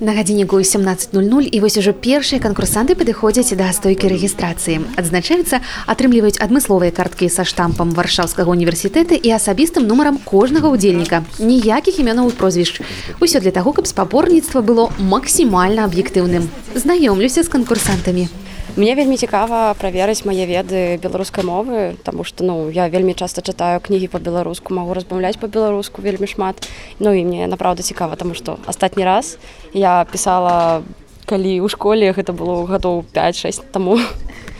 На гадзінніку 17:00 і вось ужо першыя канкурсанты падыходзяць да стойкі рэгістрацыі. Адзначаюцца, атрымліваюць адмысловыя карткі са штампам варшаўскага універсітэта і асабістым нумарам кожнага ўдзельніка. Ніякіх імёнаў прозвішч. Усё для таго, каб спаборніцтва было максімальна аб'ектыўным. Знаёмлюся з канкурсантамі. Мне вельмі цікава праверыць мае веды беларускай мовы, таму што ну я вельмі часта чытаю кнігі па-беларуску, магу размаўляць па-беларуску вельмі шмат. Ну і мне напраўда цікава, таму што астатні раз я пісала калі ў школе гэта было гадоў 5-6 таму.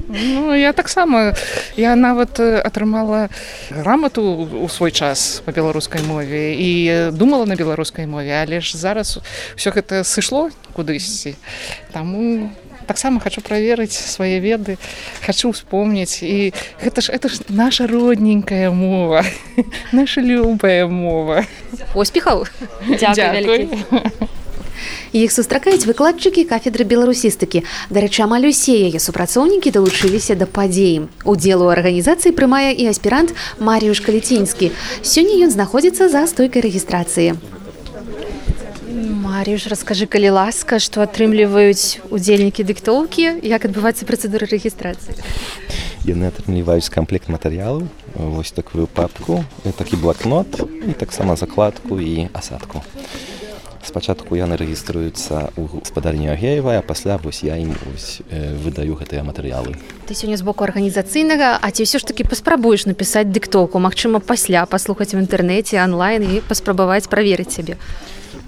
Ну, я таксама я нават атрымала грамату ў свой час па беларускай мове і думала на беларускай мове, але ж зараз ўсё гэта сышло кудысьці. Таму таксама хочу праверыць свае веды хочу вспомніць і гэта ж это ж наша родненькая мова наша любая мова. Поспехаў іх сустракаюць выкладчыкі кафедры беларусістыкі дарэчы амаль усе яе супрацоўнікі далучыліся да падзеі удзелу арганізацыі прымае і аспірант маріюш каліцінскі сёння ён знаходзіцца за стойкай рэгістрацыі у Марыюш, раскажы, калі ласка, што атрымліваюць удзельнікі дыктоўкі, як адбываецца працэдура рэгістрацыі. Яны атрымліваюць камплект матэрыялу, вось такую папку, такі блакнот і таксама закладку і асадку. Спачатку яны рэгіструюцца ў гаспадарні Агеева, а пасля вось я ім ось, э, выдаю гэтыя матэрыялы. Ты сёння з боку арганізацыйнага, а ці ўсё ж такі паспрабуеш напісаць дыктоўку, Магчыма, пасля паслухаць у інтэрнэце онлайн і паспрабаваць праверыць сябе.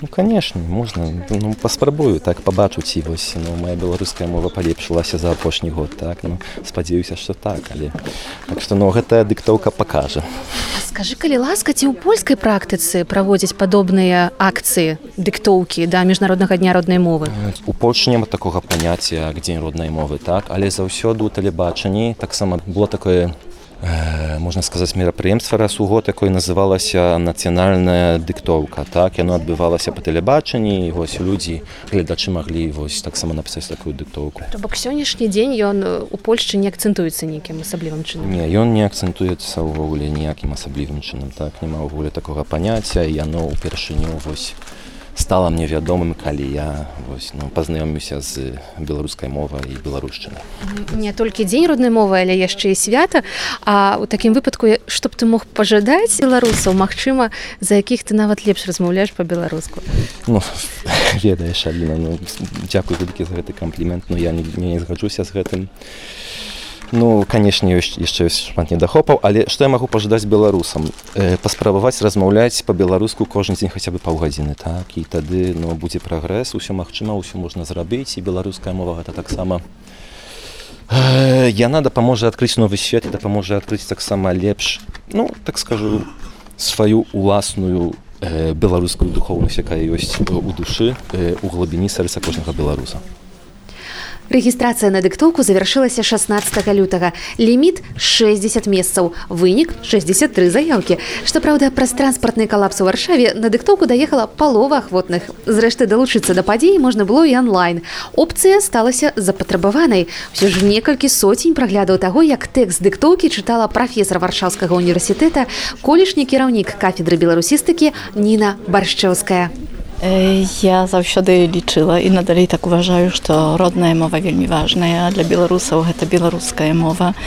Ну конечно можна ну, паспрабую так пабачуць і вось. Ну, моя беларуская мова палепшылася за апошні год так. Ну, спадзяюся што так але так што ну гэтая дыктоўка пакажа. Скажи калі ласка ці ў польскай практыцы праводзяць падобныя акцыі дыктоўкі да міжнароднага дня роднай мовы? У Польшы няма такога паняцця дзень роднай мовы так. Але заўсёды у тэлебачанні таксама было такое можна сказаць мерапрыемства раз у год якой называлася нацыянальная дыктоўка так яно адбывалася па тэлебачанні вось людзі гледачы маглі вось таксама напісаць такую дыктоўку бок сённяшні дзень ён у польшчы не акцэнтуецца нейкім асаблівым чынам не ён не акцэнтуецца ўвогуле ніякім асаблівым чынам так. Няма ўвогуле такога паняцця яно ўпершыню вось стала мне вядомым калі я вось, ну, пазнаёмюся з беларускай мовай і беларушчыны не толькі дзень роднай мовы але яшчэ і свята. А у такім выпадку што б ты мог пажадаць беларусаў Мачыма за якіх ты нават лепш размаўляеш по-беларуску ну, ведаеш Аліна ну, дзякуй вялікі за гэты камплімент но ну, я не, не згаджуся з гэтым Ну канешне ёсць яшчэ ёсць шмат недахопаў, але што я магу пажадаць беларусам э, паспрабаваць размаўляць па-беларуску кожны дзень хаця бы паўгадзіны так? І тады ну, будзе прагрэс усё магчыма ўсё можна зрабіць і беларуская мова гэта таксама э, яна дапаможа адкрыць новы свет і дапаможа адкрыць таксама лепш ну так скажу сваю уласную э, беларускую духовнасць якая ёсць у душы э, у глыбіні сэрца кожнага беларуса Рэгістрацыя на дыктоўку завяршылася 16 лютага. Ліміт 60 месцаў. Вынік 63 заяўкі. Што праўда, праз транспартны калапс у варшаве на дыктоўку даехала палова ахвотных. Зрэшты далучыцца да падзеі можна было і онлайн. Опцыя сталася запатрабаванай. Усё ж некалькі соцень праглядаў таго, як тэкст дыктоўкі чытала прафесор варшаўскага універсітэта, колішні кіраўнік кафедры беларусістыкі Ніна Баршчэўская. Я заўсёды лічыла і надалей так уважаю, што родная мова вельмі важная для беларусаў гэта беларуская мова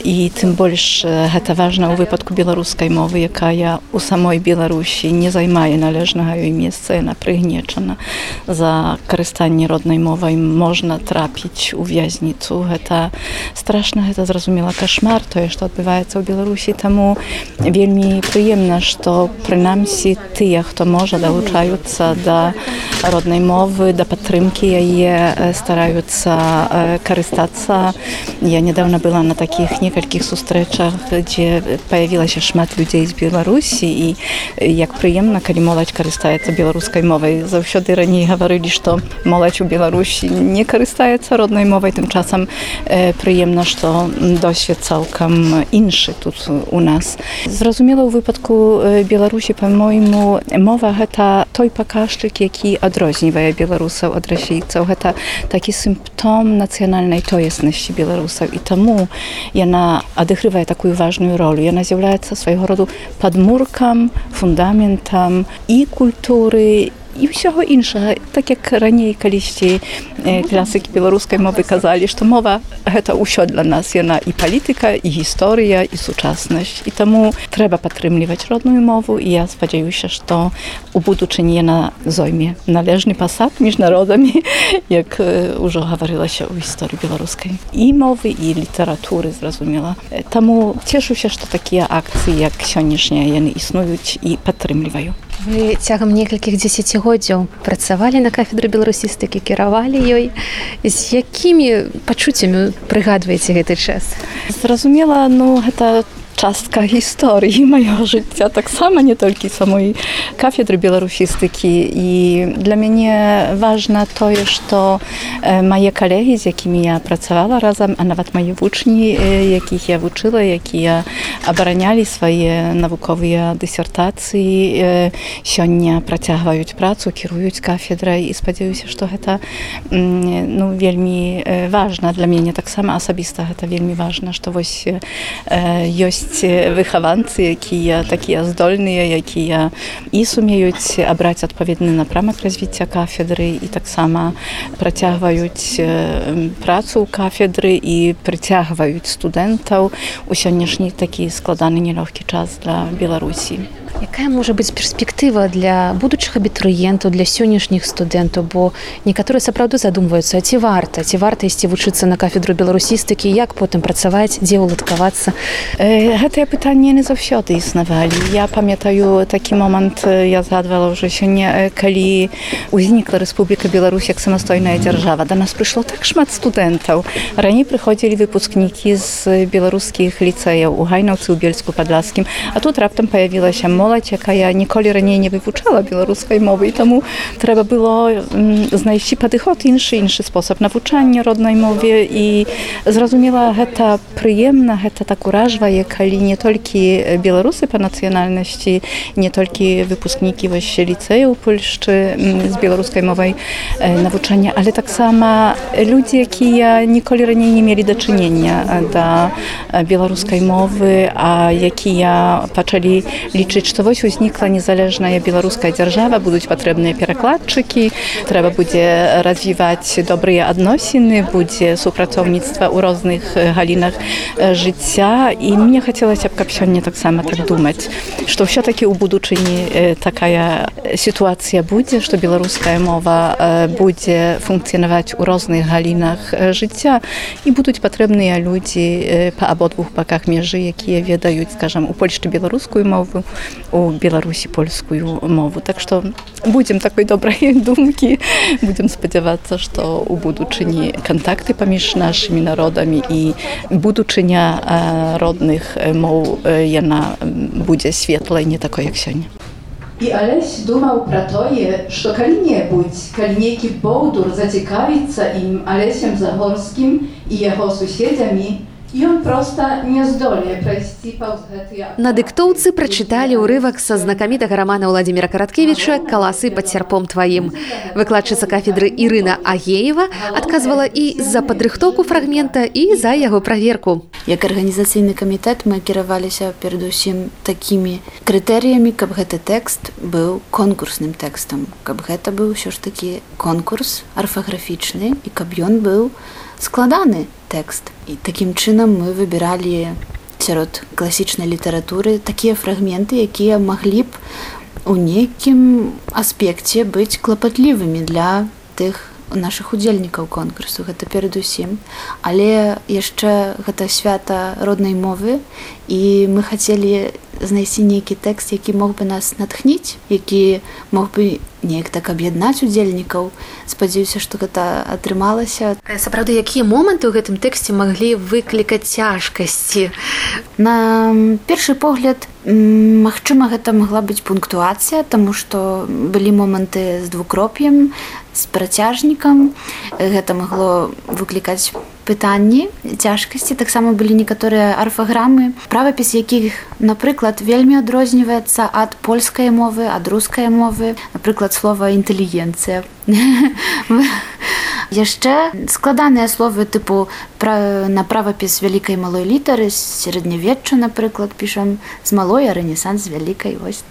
і тым больш гэта важна ў выпадку беларускай мовы, якая у самой Беларусі не займае належнага ёй месца яна прыгнечана за карыстанне роднай мовай можна трапіць у вязніцу гэта страшна гэта зразумела кашмар тое што адбываецца ў беларусі таму вельмі прыемна што прынамсі тыя хто можа далучаюцца да роднай мовы да падтрымкі яе стараюцца карыстацца я недавно была на такіх некалькіх сустрэчах дзе появілася шмат людзей з беларусі і як прыемна калі моладзь карыстаецца беларускай мовай заўсёды раней гаварылі што моладзь у беларусі не карыстаецца роднай мовай тым часам прыемна што досвед цалкам іншы тут у нас. Зразумела ў выпадку беларусі по-мойму мова гэта той пака паказчык які адрознівае беларусаў ад расійцаў гэта такі сімптом нацыянальнай тоеснасці беларусаў і таму яна адыгрывае такую важную ролю яна з'яўляецца свайго роду падмуркам фундаментам і культуры і ўсяго іншага так як раней калісьці класыкі беларускай мовы казалі што мова гэта ўсё для нас яна і палітыка і гісторыя і сучаснасць і таму трэба падтрымліваць родную мову. І я спадзяюся што у будучыні яна зойме належны пасад між народамі як ўжо гаварылася ў гісторыі беларускай і мовы і літаратуры зразумела таму цешуся што такія акцыі як сённяшнія яны існуюць і падтрымліваю Вы цягам некалькіх дзесяцігоддзяў працавалі на кафедры беларусістыкі, кіравалі ёй. З якімі пачуццямі прыгадваеце гэты час? Зразумела, ну гэта частка гісторыі майго жыцця таксама не толькі самой кафедры беларусістыкі і для мяне важна тое што мае калегі з якімі я працавала разам а нават мае вучні якіх я вучыла якія абаранялі свае навуковыя дысертацыі сёння працягваюць працу кіруюць кафедрай і спадзяюся што гэта ну вельмі важна для мяне таксама асабіста гэта вельмі важна што вось ёсць ёсць выхаванцы якія такія здольныя якія і сумеюць абраць адпаведны напрамак развіцця кафедры і таксама працягваюць працу ў кафедры і прыцягваюць студэнтаў у сённяшні такі складаны нелёгкі час для беларусі. Якая можа быць перспектыва для будучых абітурыентаў для сённяшніх студэнтаў? Бо некаторыя сапраўды задумваюцца ці варта ці варта ісці вучыцца на кафедру беларусістыкі як потым працаваць дзе ўладкавацца? Э, гэтыя пытанні не заўсёды існавалі я памятаю такі момант я згадвала ўжо сёння калі узнікла Рэспубліка Беларусь як самастойная дзяржава да нас прыйшло так шмат студэнтаў раней прыходзілі выпускнікі з беларускіх ліцэяў у гайнаўцы ў бельску падласкім а тут раптам паявілася мо моладзь якая ніколі раней не вывучала беларускай мовы і таму трэба было знайсці падыход іншы іншы спосаб навучання роднай мове і зразумела гэта прыемна гэта так уражвае калі не толькі беларусы па нацыянальнасці не толькі выпускнікі вось ліцэю польшчы з беларускай мовай навучання але таксама людзі якія ніколі раней не мелі дачынення да беларускай мовы а якія пачалі лічыць што вось узнікла незалежная беларуская дзяржава будуць патрэбныя перакладчыкі трэба будзе развіваць добрыя адносіны будзе супрацоўніцтва ў розных галінах жыцця і мне хацелася б каб сёння таксама так думаць што ўсё-такі ў будучыні такая сітуацыя будзе што беларуская мова будзе функцыянаваць у розных галінах жыцця і будуць патрэбныя людзі па абодвух баках межы якія ведаюць скажам у польшчы беларускую мову у беларусі польскую мову. Так что будем такой добрай думкі будем спадзявацца что у будучыні контакты паміж нашими народамі і будучыня родных моў яна будзе светлай не такой як сёння. І Алесь думаў пра тое, што калі-небудзь, калі нейкі боўдур зацікавіцца ім алесем загорскім і яго суседзямі, Ён проста не здолее прайсці паўз гэтыя На дыктоўцы прачыталі ўрывак са знакамітага рамана Владзіміра караткевіча каласы пад сярпом тваім. Выкладчыца кафедры Ірына Агеева адказвала і за падрыхтоўку фрагмента і за яго праверку. Як арганізацыйны камітэт мы кіраваліся перадусім такімі крытэрыямі, каб гэты тэкст быў конкурсным тэкстам, каб гэта быў ўсё ж такі конкурс арфаграфічны і каб ён быў складаны тэкст. І такім чынам мы выбіралі сярод класічнай літаратуры такія фрагменты, якія маглі б у нейкім аспекце быць клапатлівымі для тых наших удзельнікаў конкурсу гэта перадусім але яшчэ гэта свята роднай мовы і мы хацелі знайсці нейкі тэкст які мог бы нас натхніць які мог бы неяк так аб'яднаць удзельнікаў. Спадзяюся што гэта атрымалася. Сапраўды якія моманты ў гэтым тэксце маглі выклікаць цяжкасці? На першы погляд Магчыма гэта магла быць пунктуацыя таму што былі моманты з двукроп'ем з працяжнікам. Гэта магло выклікаць пытанні цяжкасці таксама былі некаторыя арфаграмы правапіс якіх напрыклад вельмі адрозніваецца ад польскай мовы ад рускай мовы напрыклад слова інтэлігенцыя яшчэ складаныя словы тыпу пра, на правапіс вялікай малой літары сярэднявечча напрыклад пішам з малой рэнесанс вялікай вось.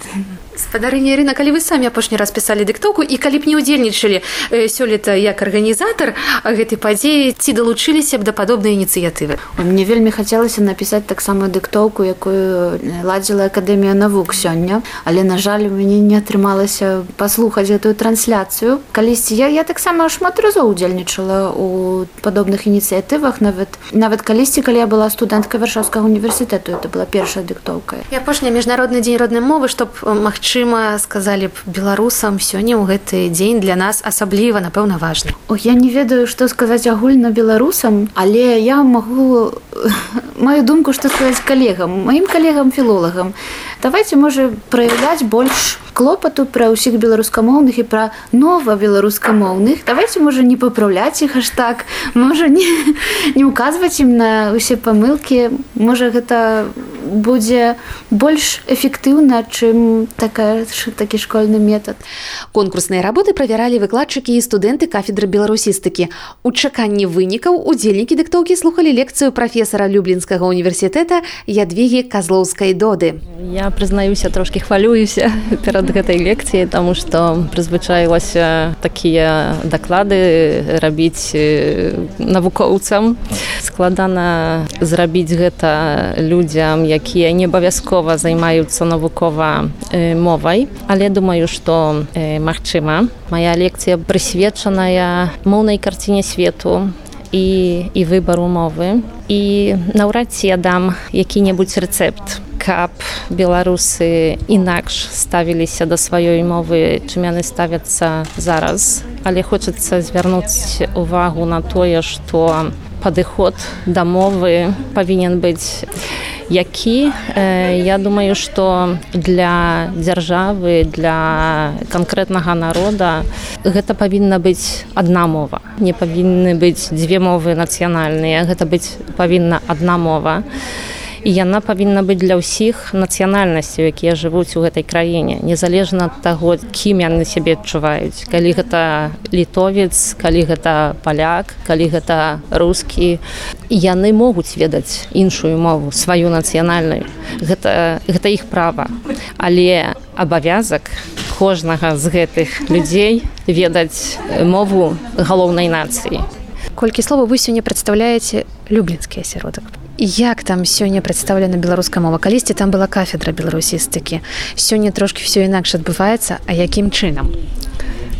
Спадарыня Ірына калі вы самі апошні раз пісалі дыктоўку і калі б не ўдзельнічалі э, сёлета як арганізатар гэтай падзеі ці далучыліся б да падобнай ініцыятывы? Мне вельмі хацелася напісаць таксама дыктоўку якую ладзіла акадэмія навук сёння. Але на жаль у мяне не атрымалася паслухаць гэтую трансляцыю. Калісьці я я таксама шмат разоў удзельнічала у падобных ініцыятывах. Нават нават калісьці калі я была студэнткай варшаўскага універсітэту это была першая дыктоўка. І апошні міжнародны дзень роднай мовы чтоб магчыма сказалі б беларусам сёння ў гэты дзень для нас асабліва напэўна важны О я не ведаю што сказаць агульна беларусам але я магу маю думку што сказаць калегам маім калегам філолагам давайте можа праяўляць больш клопату пра ўсіх беларускамоўных і пра нова беларускамоўных давайте можа не папраўляць іх аж так можа не не указваць ім на усе памылкі. Можа гэта будзе больш эфектыўна чым такая такі школьны метад. Конкурсныя работы правяралі выкладчыкі і студэнты кафедры беларусістыкі. У чаканні вынікаў удзельнікі дыктоўкі слухали лекцыю прафесара люблінскага універсітэта ядвігі казлоўскай доды я прызнаюся трошки хвалююся перад гэтай лекцыі тому что прызвычаілася такія даклады рабіць навукоўцам. Складана зрабіць гэта людзям якія не абавязкова займаюцца навукова мовай. Але думаю что магчыма моя лекцыя прысвечаная моўнай карціне свету і, і выбару мовы. І наўрад ці я дам які-небудзь рэцэпт каб беларусы інакш ставіліся да сваёй мовы чым яны ставяцца зараз. Але хочацца звярнуць увагу на тое што падыход да мовы павінен быць які я думаю што для дзяржавы для канкрэтнага народа гэта павінна быць адна мова. Не павінны быць дзве мовы нацыянальныя гэта быць павінна адна мова. і яна павінна быць для ўсіх нацыянальнасцяў якія жывуць у гэтай краіне незалежна ад таго кім яны сябе адчуваюць. Калі гэта літовец калі гэта паляк калі гэта рускі яны могуць ведаць іншую мову сваю нацыянальную. Гэта гэта іх права. Але абавязак кожнага з гэтых людзей ведаць мову галоўнай нацыі. Колькі слова вы сёння прадстаўляеце люблінскі асяродак як там сёння прадстаўлена беларуская мова калісьці там была кафедра беларусістыкі сёння трошки все інакш адбываецца а якім чынам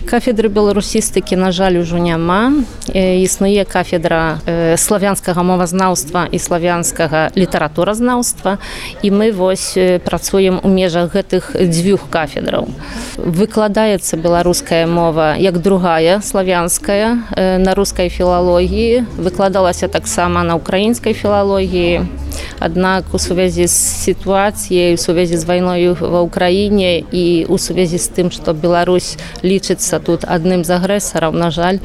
кафедры беларусістыкі на жаль ужо няма. Існуе кафедра славянскага мовазнаўства і славянскага літаратуразнаўства. І мы вось працуем у межах гэтых дзвюх кафедраў. Выкладаецца беларуская мова як другая славянская на рускай філалогіі. Выкладалася таксама на украінскай філалогіі аднак у сувязі з сітуацыяй у сувязі з вайною ва ўкраіне і у сувязі з тым што Беларусь лічыцца тут адным з агрэсараў на жаль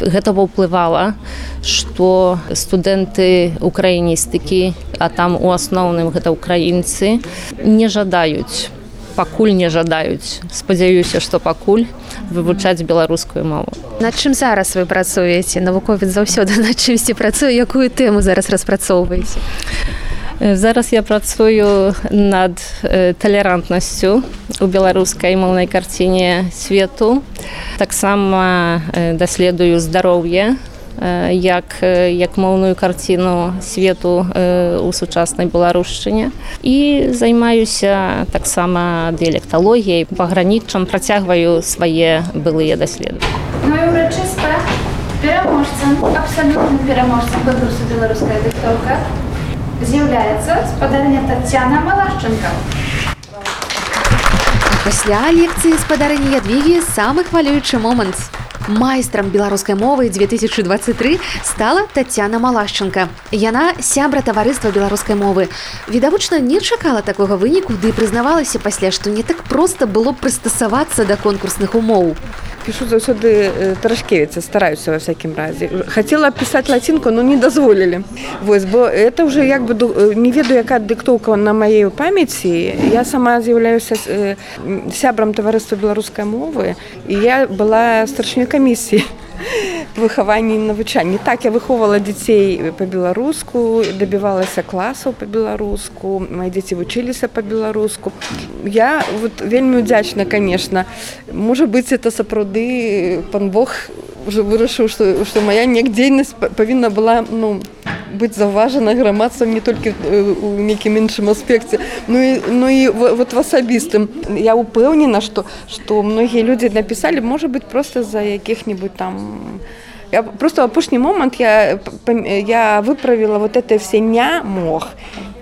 гэта паўплывала што студэнты украіністыкі а там у асноўным гэта украінцы не жадаюць пакуль не жадаюць спадзяюся што пакуль вывучаць беларускую мову. Над чым зараз вы працуеце навуковец заўсёды над чымсьці працую якую тэму зараз распрацоўваеце зараз я працую над талерантнасцю у беларускай моўнай карціне свету таксама даследую здароўе як як моўную карціну свету у сучаснай беларушчыне і займаюся таксама дыялекталогіяй пагранічам працягваю свае былыя даследы пераможцам абсалютным пераможцам конкурсу беларуская дыктоўка з'яўляецца спадарня татяна малашчынка пасля лекцыі спадарні ядвігі самы хвалюючы момант майстрам беларускай мовы 2023 стала татяна малашчынка яна сябра таварыства беларускай мовы відавочна не чакала такога выніку ды прызнавалася пасля што не так проста было прыстасавацца да конкурсных умоў пишу заўсёды тарашкевіца стараюся во всякім разе. Хацела пісаць лацінку но не дазволілі вось бо это уже як бы не ведаю якая дыктоўка на маей памяці я сама з'яўляюся сябрам таварыства беларускай мовы і я была старшнёй камісіі выхаванні і навучанні так я выхоўвала дзяцей па-беларуску дабівалася класаў па-беларуску мои дзеці вучыліся па-беларуску я вот вельмі удзячна конечно. Можа быць это сапраўды пан Бог уже вырашыў што што моя неяк дзейнасць павінна была ну быць заўважана грамадствам не толькі у нейкім іншым аспекце ну і ну і вот в асабістым я упэўнена што што многія людзі напісалі можа быть просто за якіх-нибудь там я просто апошні момант я я выправіла вот это все ня мог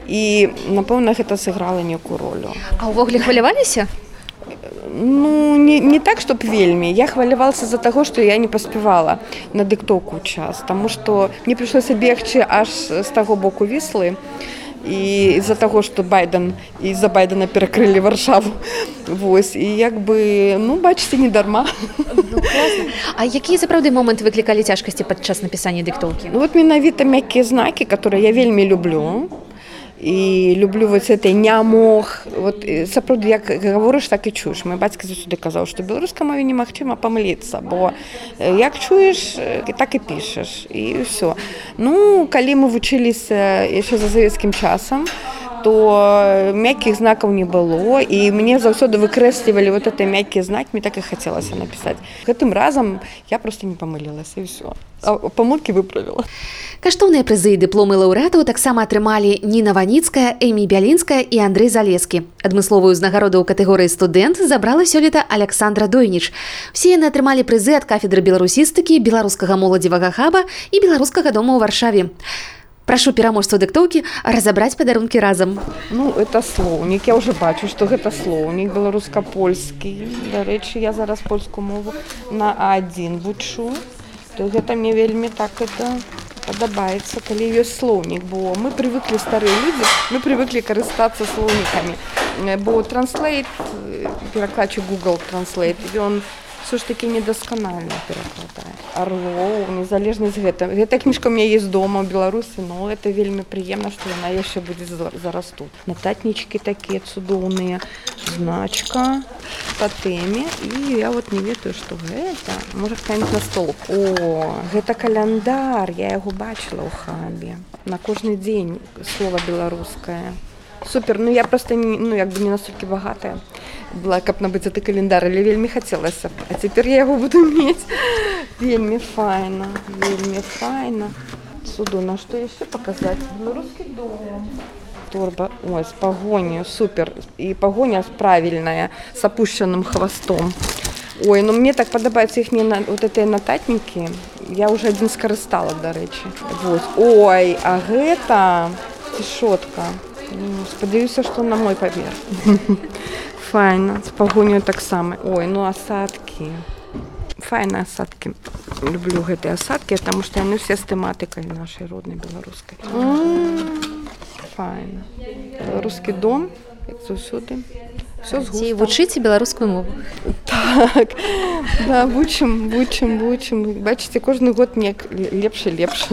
і напэўна гэта сыграла некую ролю а ўвогуле хваляваліся Ну не, не так, чтоб вельмі. Я хвалявалася за таго, што я не паспявала на дыктоўку час, Таму што мне прыйшлося бегчы аж з таго боку віслы і з-за таго, што байден і за байдена перакрылі варшаву. Вось і як бы ну бачыце не дарма. Ну, а якія сапраўды момант выклікалі цяжкасці падчас напісання дыктоўкі? Ну, вот менавіта мяккія знакі, которые я вельмі люблю і люблю вот этой не мог вот сапраўды як гаворыш так і чуеш мой бацька заўсёды казаў што беларускай мове немагчыма памыліцца бо як чуеш так і пішаш і ўсё ну калі мы вучыліся яшчэ за савецкім часам то мяккіх знакаў не было і мне заўсёды выкрэслівалі вот это мяккія знак мне так і хацелася напісаць гэтым разам я просто не памылілася ўсё памылкі выправіла Каштоўныя прызы і дыпломы лаўрэатаў таксама атрымалі Ніна Ваніцкая, Эмі Бялінская і Андрэй Залескі. Адмысловую ўзнагароду ў катэгорыі студэнт забрала сёлета Александра Дойніч. Усе яны атрымалі прызы ад кафедры беларусістыкі, беларускага моладзевага хаба і беларускага дома ў варшаве. Прашу пераможцу дыктоўкі разабраць падарункі разам. Ну это слоўнік, я ўжо бачу, што гэта слоўнік беларуска-польскі. Дарэчы, я зараз польскую мову на адзін вучу. То гэта мне вельмі так это падабаецца калі ёсць слоўнік бо мы привыклі старыя людзі мы привыклі карыстацца слоўнікамі бо транслейт перакладчык google транслейт ён все ж таки недасканальна перакладае орлоў незалежнасць гэта гэта кніжка мне есть дома ў беларусі но это вельмі прыемна што яна яшчэ будзе зараз тут нататнічкі такія цудоўныя значка по тэме і я вот не ведаю што гэта можа камень на стол. О гэта каляндар я яго бачыла ў хабе на кожны дзень слова беларускае супер ну я просто не, ну як бы не настолькі багатая была каб набыць ты календар але вельмі хацелася. А цяпер я яго буду мець. Вельмі файна вельмі файна. Суду на што яшчэ паказаць? Беларускі дом. Торба ой з пагоню супер. І пагоня правільная с опушчаным хвастом. Ой ну мне так падабаюцца іх не на вот этой нататнікі. Я уже адзін скарыстала дарэчы. Ой а гэта цішотка ну, спадзяюся што на мой памер файна. З пагоню таксама ой ну асадкі файна асадкі люблю гэтыя асадкі таму што яны все з тэматыкай нашай роднай беларускай файна беларускі дом як заўсёды. Ці вучыце беларускую мову так. Да, вучым вучым вучым бачыце кожны год неяк лепш лепш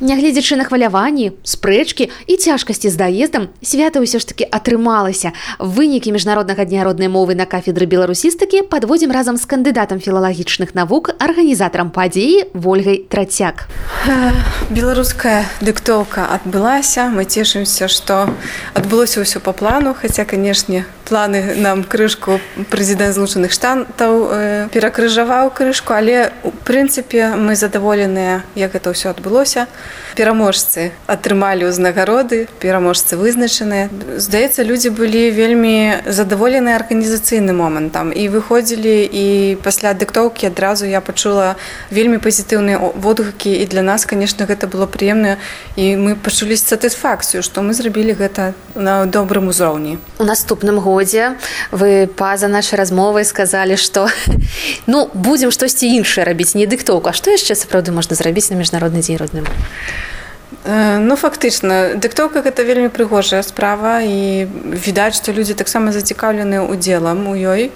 Нягледзячы на хваляванні спрэчкі і цяжкасці з даездам свята ўсё ж таки атрымалася. Вынікі міжнароднага дня роднай мовы на кафедры беларусістыкі падводзім разам з кандыдатам філалагічных навук арганізатарам падзеі ольгай трацяк беларуская дыктоўка адбылася. Мы цешымся што адбылося ўсё по плану хаця канешне планы нам крышку прэзідэнт злучаных штатаў э, перакрыжаваў крышку але у прынцыпе мы задаволеныя як гэта ўсё адбылося. Пераможцы атрымалі ўзнагароды пераможцы вызначаныя. Здаецца людзі былі вельмі задаволеныя арганізацыйным момантам і выходзілі і пасля дыктоўкі адразу я пачула вельмі пазітыўныя водгукі і для нас конечно гэта было прыемна і мы пачулі сатысфакцыю што мы зрабілі гэта на добрым узроўні. У наступным годзе вы па-за нашай размовай сказалі што ну будзем штосьці іншае рабіць не дыктоўку А што яшчэ сапраўды можна зрабіць на міжнародны дзень родным Ну фактычна дыктоўка гэта вельмі прыгожая справа і відаць што людзі таксама зацікаўлены ўдзелам у ёй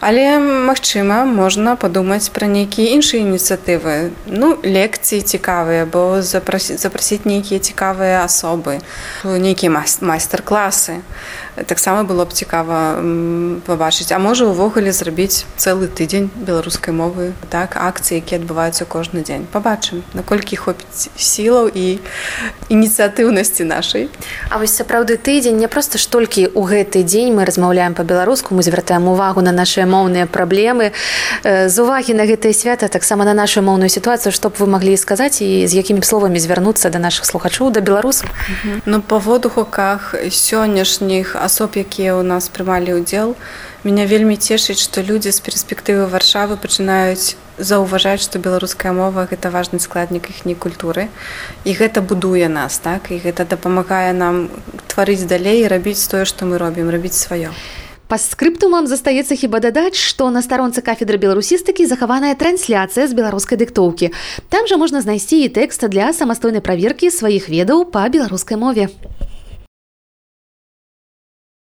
Але магчыма, можна падумаць пра нейкія іншыя ініцыятывы. Ну лекцыі цікавыя, бо запрасіць, запрасіць нейкія цікавыя асобы, нейкія майстар-класы. Таксама было б цікава пабачыць, а можа ўвогуле зрабіць цэлы тыдзень беларускай мовы, так акцыі, якія адбываюцца кожны дзень. Пабачым, наколькі хопіць сілаў і ініцыятыўнасці нашай. А вось сапраўды тыдзень не проста ж толькі ў гэты дзень мы размаўляем па-беларуску, мы звяртаем увагу на нашыя моўныя праблемы. З увагі на гэтае свята таксама на нашу моўную сітуацыю, што б вы маглі сказаць і з якімі словамі звярнуцца да нашых слухачоў да беларусаў. Ну па водгуках сённяшніх асоб, якія ў нас прымалі ўдзел, меня вельмі цешыць, што людзі з перспектывы варшавы пачынаюць заўважаць, што беларуская мова гэта важны складнік іхняй культуры. І гэта будуе нас так і гэта дапамагае нам тварыць далей і рабіць тое, што мы робім, рабіць сваё. Па скрыптумам застаецца хіба дадаць, што на старонцы кафедры беларусістыкі захаваная трансляцыя з беларускай дыктоўкі. Там жа можна знайсці і тэкста для самастойнай праверкі сваіх ведаў па беларускай мове.